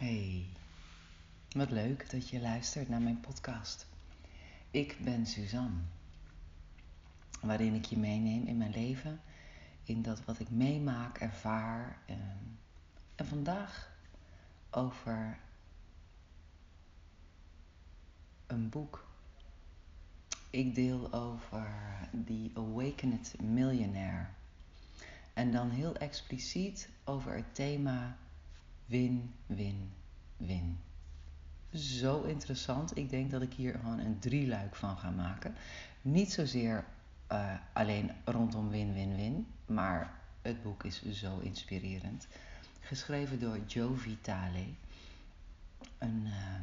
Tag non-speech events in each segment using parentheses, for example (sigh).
Hey, wat leuk dat je luistert naar mijn podcast. Ik ben Suzanne, waarin ik je meeneem in mijn leven, in dat wat ik meemaak, ervaar. En, en vandaag over een boek. Ik deel over The Awakened Millionaire. En dan heel expliciet over het thema win, win, win. Zo interessant. Ik denk dat ik hier gewoon een drieluik van ga maken. Niet zozeer uh, alleen rondom win, win, win, maar het boek is zo inspirerend. Geschreven door Joe Vitale. Een, uh,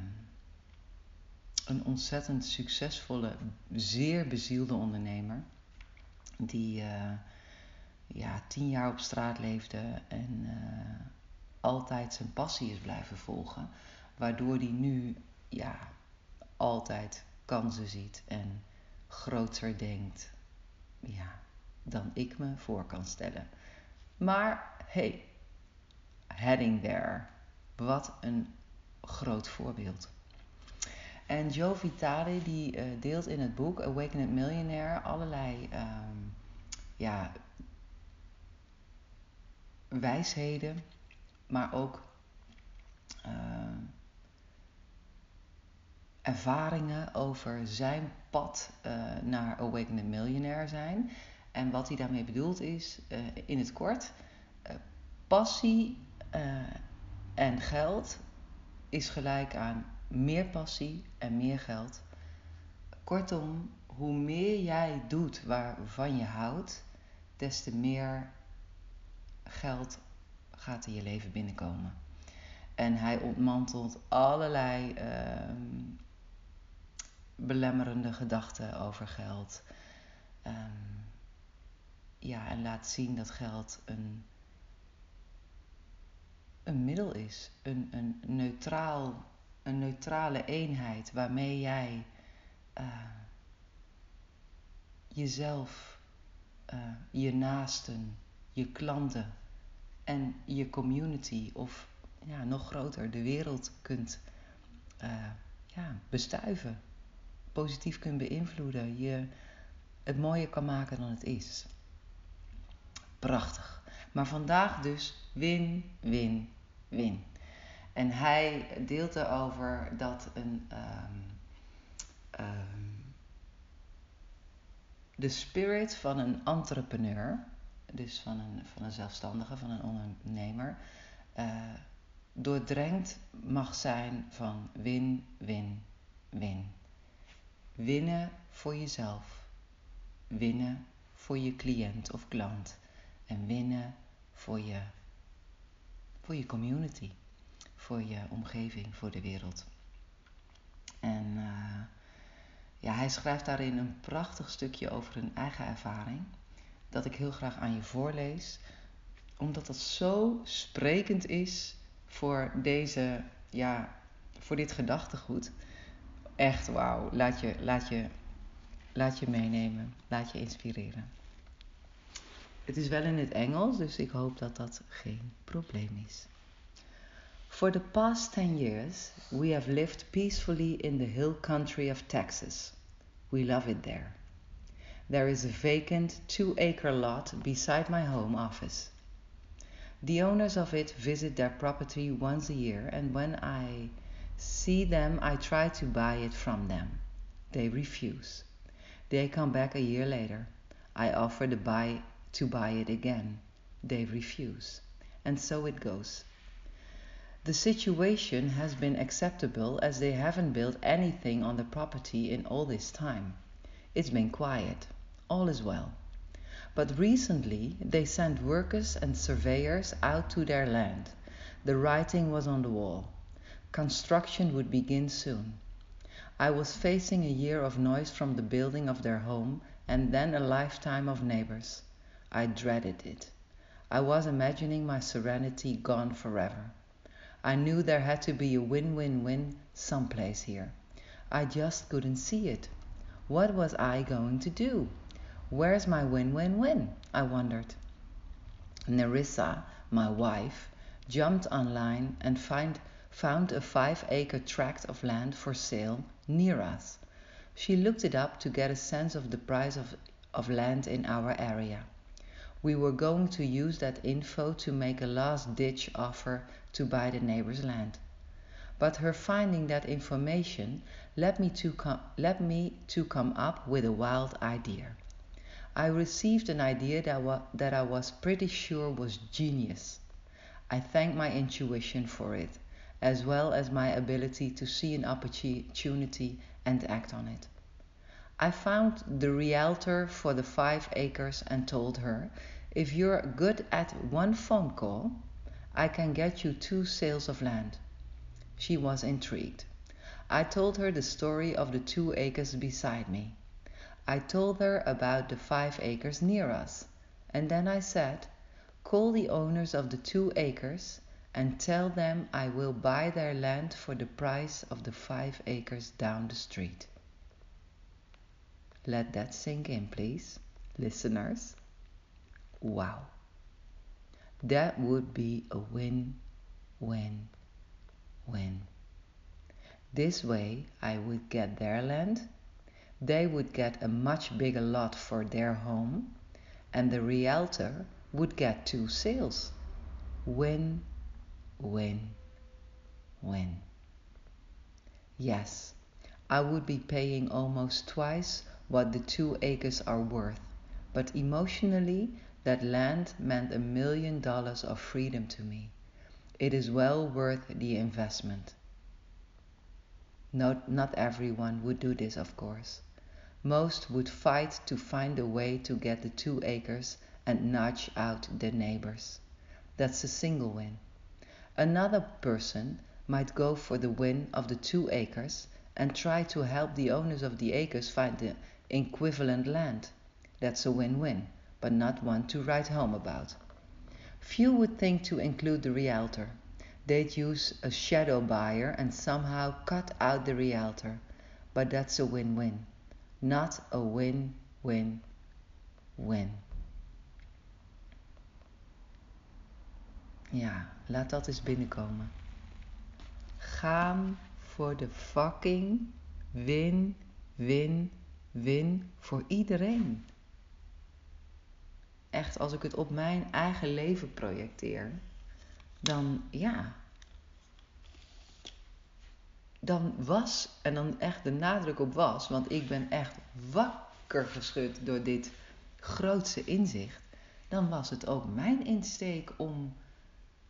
een ontzettend succesvolle, zeer bezielde ondernemer. Die uh, ja, tien jaar op straat leefde en uh, altijd zijn passie is blijven volgen. Waardoor hij nu ja, altijd kansen ziet en groter denkt ja, dan ik me voor kan stellen. Maar hey, heading there. Wat een groot voorbeeld. En Joe Vitale die uh, deelt in het boek Awakened Millionaire allerlei um, ja, wijsheden maar ook uh, ervaringen over zijn pad uh, naar Awakened Millionaire zijn. En wat hij daarmee bedoelt is, uh, in het kort, passie en geld is gelijk aan meer passie en meer geld. Kortom, hoe meer jij doet waarvan je houdt, des te meer geld gaat in je leven binnenkomen. En hij ontmantelt allerlei uh, belemmerende gedachten over geld. Um, ja, en laat zien dat geld een, een middel is, een, een, neutraal, een neutrale eenheid waarmee jij uh, jezelf, uh, je naasten, je klanten en je community of ja, nog groter de wereld kunt uh, ja, bestuiven, positief kunt beïnvloeden, je het mooier kan maken dan het is. Prachtig. Maar vandaag dus win, win, win. En hij deelt erover dat een, um, um, de spirit van een entrepreneur, dus van een, van een zelfstandige, van een ondernemer, uh, doordrenkt mag zijn van win, win, win. Winnen voor jezelf, winnen voor je cliënt of klant en winnen voor je, voor je community, voor je omgeving, voor de wereld. En uh, ja, hij schrijft daarin een prachtig stukje over een eigen ervaring dat ik heel graag aan je voorlees, omdat dat zo sprekend is voor deze, ja, voor dit gedachtegoed. Echt wauw, laat je, laat, je, laat je meenemen, laat je inspireren. Het is wel in het Engels, dus ik hoop dat dat geen probleem is. For the past 10 years, we have lived peacefully in the hill country of Texas. We love it there. There is a vacant two acre lot beside my home office. The owners of it visit their property once a year, and when I see them, I try to buy it from them. They refuse. They come back a year later. I offer to buy, to buy it again. They refuse. And so it goes. The situation has been acceptable as they haven't built anything on the property in all this time. It's been quiet all is well. But recently they sent workers and surveyors out to their land. The writing was on the wall. Construction would begin soon. I was facing a year of noise from the building of their home and then a lifetime of neighbors. I dreaded it. I was imagining my serenity gone forever. I knew there had to be a win win win someplace here. I just couldn't see it. What was I going to do? Where's my win win win? I wondered. Nerissa, my wife, jumped online and find, found a five acre tract of land for sale near us. She looked it up to get a sense of the price of, of land in our area. We were going to use that info to make a last ditch offer to buy the neighbor's land. But her finding that information led me to, com- led me to come up with a wild idea. I received an idea that, wa- that I was pretty sure was genius. I thank my intuition for it, as well as my ability to see an opportunity and act on it. I found the realtor for the five acres and told her, if you're good at one phone call, I can get you two sales of land. She was intrigued. I told her the story of the two acres beside me. I told her about the five acres near us, and then I said, Call the owners of the two acres and tell them I will buy their land for the price of the five acres down the street. Let that sink in, please, listeners. Wow. That would be a win, win, win. This way, I would get their land, they would get a much bigger lot for their home, and the realtor would get two sales. Win, win, win. Yes, I would be paying almost twice what the two acres are worth, but emotionally, that land meant a million dollars of freedom to me. It is well worth the investment. Not, not everyone would do this, of course. Most would fight to find a way to get the two acres and nudge out their neighbors. That's a single win. Another person might go for the win of the two acres and try to help the owners of the acres find the equivalent land. That's a win win, but not one to write home about. Few would think to include the realtor. They'd use a shadow buyer and somehow cut out the realtor, but that's a win win, not a win win win. Ja, laat dat eens binnenkomen. Gaan voor de fucking win, win, win voor iedereen. Echt, als ik het op mijn eigen leven projecteer, dan ja. Dan was, en dan echt de nadruk op was, want ik ben echt wakker geschud door dit grootste inzicht. Dan was het ook mijn insteek om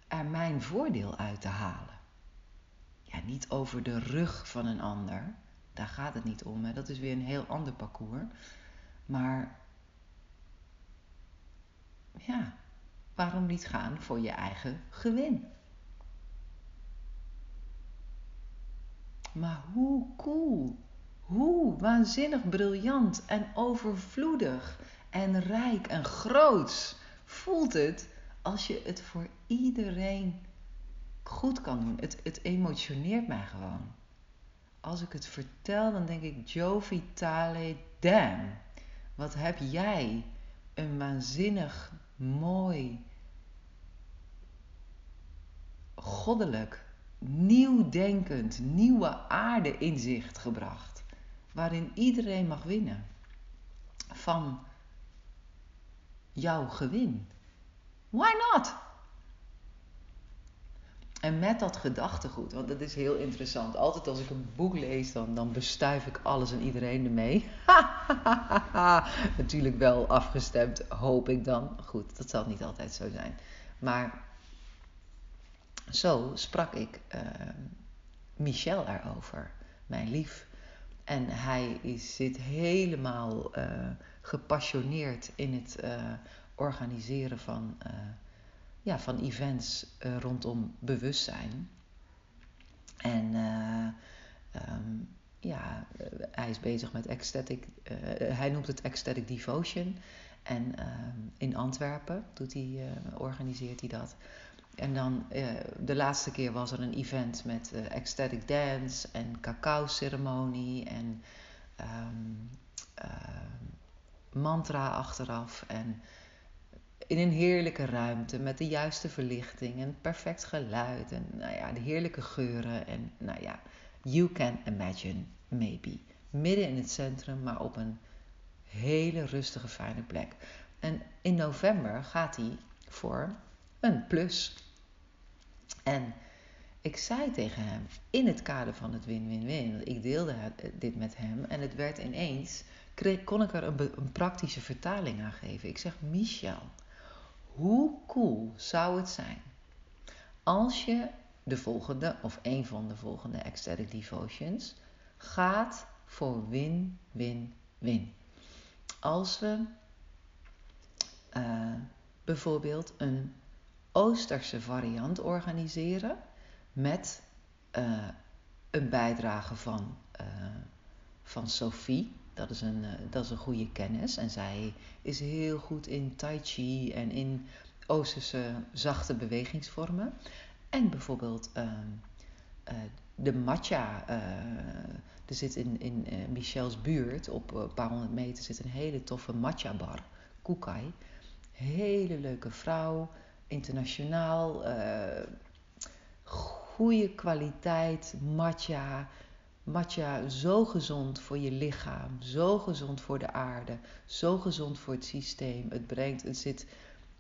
er mijn voordeel uit te halen. Ja, niet over de rug van een ander. Daar gaat het niet om. Hè. Dat is weer een heel ander parcours. Maar ja, waarom niet gaan voor je eigen gewin? Maar hoe cool, hoe waanzinnig briljant en overvloedig en rijk en groots voelt het als je het voor iedereen goed kan doen. Het, het emotioneert mij gewoon. Als ik het vertel, dan denk ik, Joe Vitale, damn. Wat heb jij een waanzinnig mooi, goddelijk, nieuwdenkend, nieuwe aarde inzicht gebracht. Waarin iedereen mag winnen van jouw gewin. Why not? En met dat gedachtegoed, want dat is heel interessant. Altijd als ik een boek lees, dan, dan bestuif ik alles en iedereen ermee. (laughs) Natuurlijk wel afgestemd, hoop ik dan. Goed, dat zal niet altijd zo zijn. Maar zo sprak ik uh, Michel erover, mijn lief. En hij is, zit helemaal uh, gepassioneerd in het uh, organiseren van ja, van events rondom bewustzijn. En um, ja, hij is bezig met ecstatic, hij noemt het ecstatic devotion. En in Antwerpen doet hij, organiseert hij dat. En dan de laatste keer was er een event met ecstatic dance en cacao ceremonie en um, mantra achteraf. En in een heerlijke ruimte met de juiste verlichting en perfect geluid en nou ja, de heerlijke geuren en nou ja, you can imagine maybe. Midden in het centrum, maar op een hele rustige, fijne plek. En in november gaat hij voor een plus. En ik zei tegen hem, in het kader van het win-win-win, ik deelde dit met hem en het werd ineens, kon ik er een, praktische vertaling aan geven. Ik zeg, Michel, hoe cool zou het zijn als je de volgende of een van de volgende ecstatic devotions gaat voor win-win-win. Als we uh, bijvoorbeeld een Oosterse variant organiseren met uh, een bijdrage van, uh, van Sophie. Dat is, een, dat is een goede kennis. En zij is heel goed in Tai Chi en in Oosterse zachte bewegingsvormen. En bijvoorbeeld uh, de matcha. er zit in, in Michel's buurt, op een paar honderd meter, zit een hele toffe matcha bar. Kukai. Hele leuke vrouw, internationaal, uh, goede kwaliteit, matcha. Matcha, zo gezond voor je lichaam, zo gezond voor de aarde, zo gezond voor het systeem. Het brengt, het zit,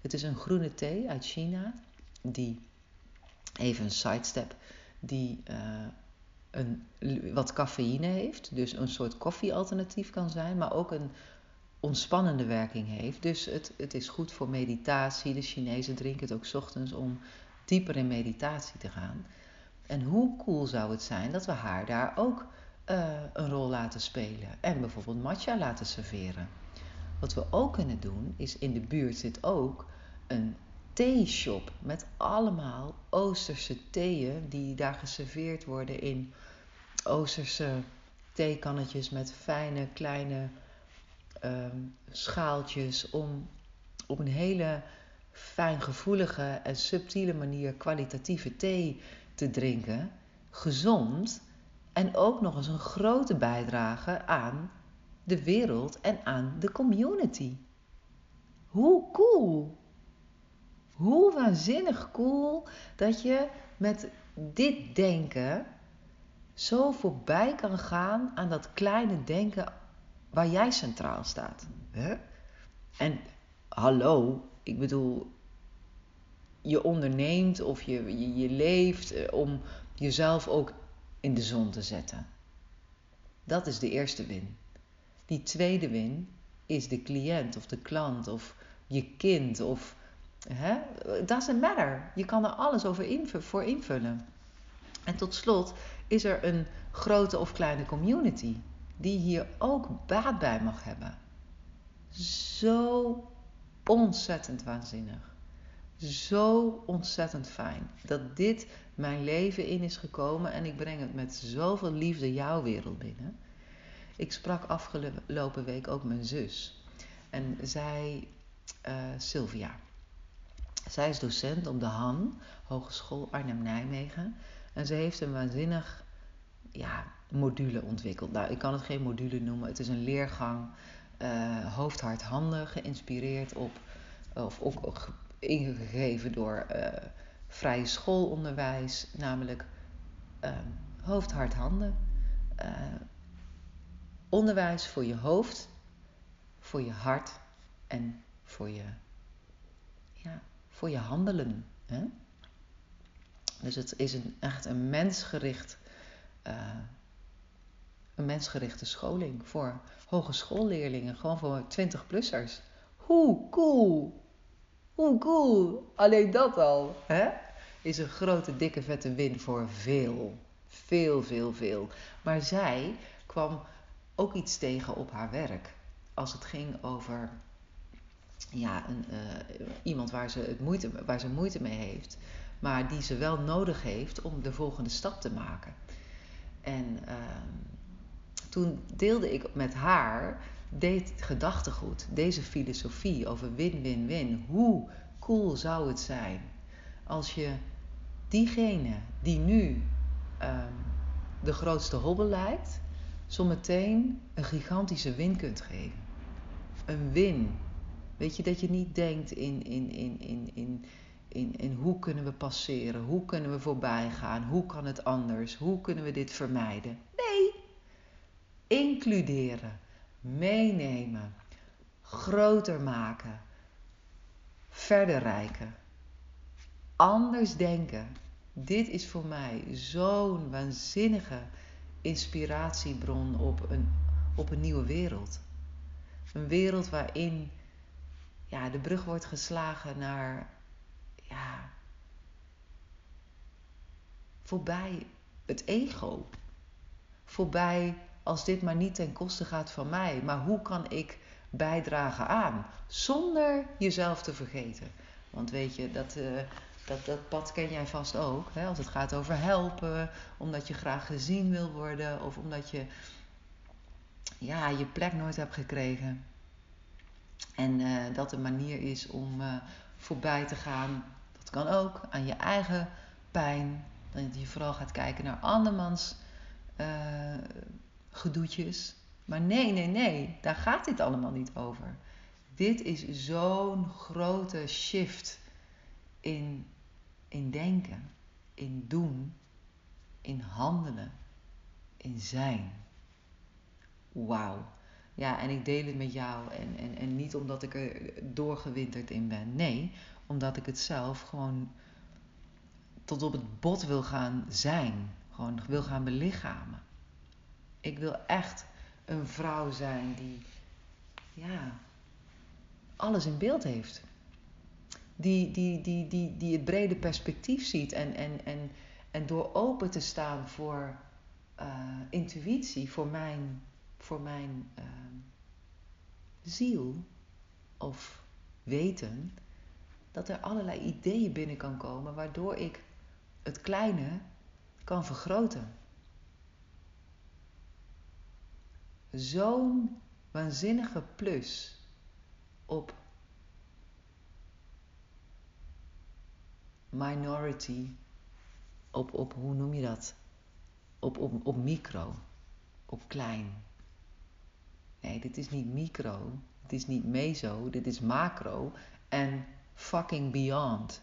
het is een groene thee uit China, die, even een sidestep, die uh, een, wat cafeïne heeft, dus een soort koffiealternatief kan zijn, maar ook een ontspannende werking heeft. Dus het, het is goed voor meditatie. De Chinezen drinken het ook ochtends om dieper in meditatie te gaan. En hoe cool zou het zijn dat we haar daar ook uh, een rol laten spelen en bijvoorbeeld matcha laten serveren. Wat we ook kunnen doen is in de buurt zit ook een theeshop met allemaal Oosterse theeën die daar geserveerd worden in Oosterse theekannetjes met fijne kleine um, schaaltjes om op een hele fijngevoelige en subtiele manier kwalitatieve thee te drinken, gezond en ook nog eens een grote bijdrage aan de wereld en aan de community. Hoe cool! Hoe waanzinnig cool dat je met dit denken zo voorbij kan gaan aan dat kleine denken waar jij centraal staat. En hallo, ik bedoel, je onderneemt of je, je, leeft eh, om jezelf ook in de zon te zetten. Dat is de eerste win. Die tweede win is de cliënt of de klant of je kind of hè, doesn't matter. Je kan er alles over voor invullen. En tot slot is er een grote of kleine community die hier ook baat bij mag hebben. Zo ontzettend waanzinnig. Zo ontzettend fijn dat dit mijn leven in is gekomen en ik breng het met zoveel liefde jouw wereld binnen. Ik sprak afgelopen week ook mijn zus. En zij, uh, Sylvia, zij is docent op de Han, Hogeschool Arnhem-Nijmegen. En ze heeft een waanzinnig ja, module ontwikkeld. Nou, ik kan het geen module noemen. Het is een leergang, uh, hoofd, hart, handen, geïnspireerd op, of, of ingegeven door uh, vrije schoolonderwijs, namelijk uh, hoofd, hart, handen. Uh, onderwijs voor je hoofd, voor je hart en voor je, ja, voor je handelen. Hè? Dus het is een, echt een mensgericht een mensgerichte scholing voor hogeschoolleerlingen, gewoon voor 20-plussers. Hoe cool! Hoe cool! Alleen dat al, hè? Is een grote, dikke, vette win voor veel. Veel, veel, veel. Maar zij kwam ook iets tegen op haar werk. Als het ging over ja, een, uh, iemand waar ze, het moeite, waar ze moeite mee heeft, maar die ze wel nodig heeft om de volgende stap te maken. En uh, toen deelde ik met haar dit gedachtegoed, deze filosofie over win-win-win. Hoe cool zou het zijn als je diegene die nu um, de grootste hobbel lijkt, zometeen een gigantische win kunt geven. Een win Weet je, dat je niet denkt in, in, in, in, in, in, hoe kunnen we passeren, hoe kunnen we voorbij gaan, hoe kan het anders, hoe kunnen we dit vermijden. Nee, includeren, meenemen, groter maken, verder rijken, anders denken. Dit is voor mij zo'n waanzinnige inspiratiebron op een, op een nieuwe wereld. Een wereld waarin ja, de brug wordt geslagen naar ja, voorbij het ego. Voorbij als dit maar niet ten koste gaat van mij, maar hoe kan ik bijdragen aan zonder jezelf te vergeten? Want weet je, dat, uh, dat, dat pad ken jij vast ook. Hè? Als het gaat over helpen, omdat je graag gezien wil worden of omdat je ja, je plek nooit hebt gekregen. En uh, dat een manier is om uh, voorbij te gaan. Dat kan ook aan je eigen pijn. Dat je vooral gaat kijken naar andermans uh, gedoetjes. Maar nee, nee, nee, daar gaat dit allemaal niet over. Dit is zo'n grote shift in, in denken, in doen, in handelen, in zijn. Wauw. Ja, en ik deel het met jou. En, en, en niet omdat ik er doorgewinterd in ben. Nee, omdat ik het zelf gewoon tot op het bot wil gaan zijn. Gewoon wil gaan belichamen. Ik wil echt een vrouw zijn die, ja, alles in beeld heeft. Die, die, die, die, die het brede perspectief ziet. En, en, en, en door open te staan voor uh, intuïtie, voor mijn, voor mijn uh, ziel of weten, dat er allerlei ideeën binnen kan komen waardoor ik het kleine kan vergroten. Zo'n waanzinnige plus op minority, op, op hoe noem je dat? Op, op, op micro, op klein. Nee, dit is niet micro, dit is niet meso, dit is macro en fucking beyond.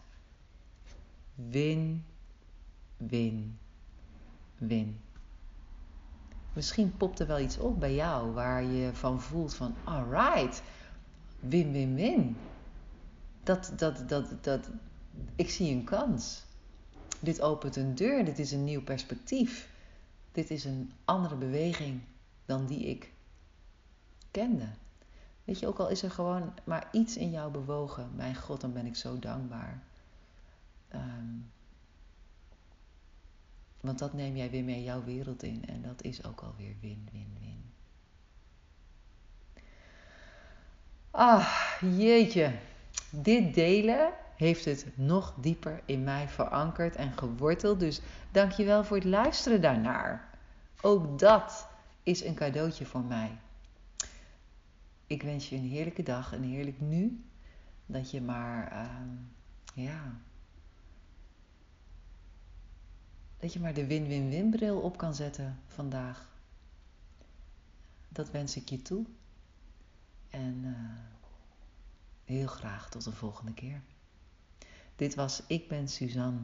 Win, win, win. Misschien popt er wel iets op bij jou waar je van voelt van alright, win, win, win. Dat, dat, dat, dat, ik zie een kans. Dit opent een deur, dit is een nieuw perspectief. Dit is een andere beweging dan die ik kende. Weet je, ook al is er gewoon maar iets in jou bewogen, mijn God, dan ben ik zo dankbaar. Um, want dat neem jij weer mee jouw wereld in en dat is ook alweer win, win, win. Ah, jeetje. Dit delen heeft het nog dieper in mij verankerd en geworteld. Dus dankjewel voor het luisteren daarnaar. Ook dat is een cadeautje voor mij. Ik wens je een heerlijke dag, een heerlijk nu. Dat je maar, uh, ja, dat je maar de win-win-win bril op kan zetten vandaag. Dat wens ik je toe. En uh, heel graag tot de volgende keer. Dit was Ik ben Suzanne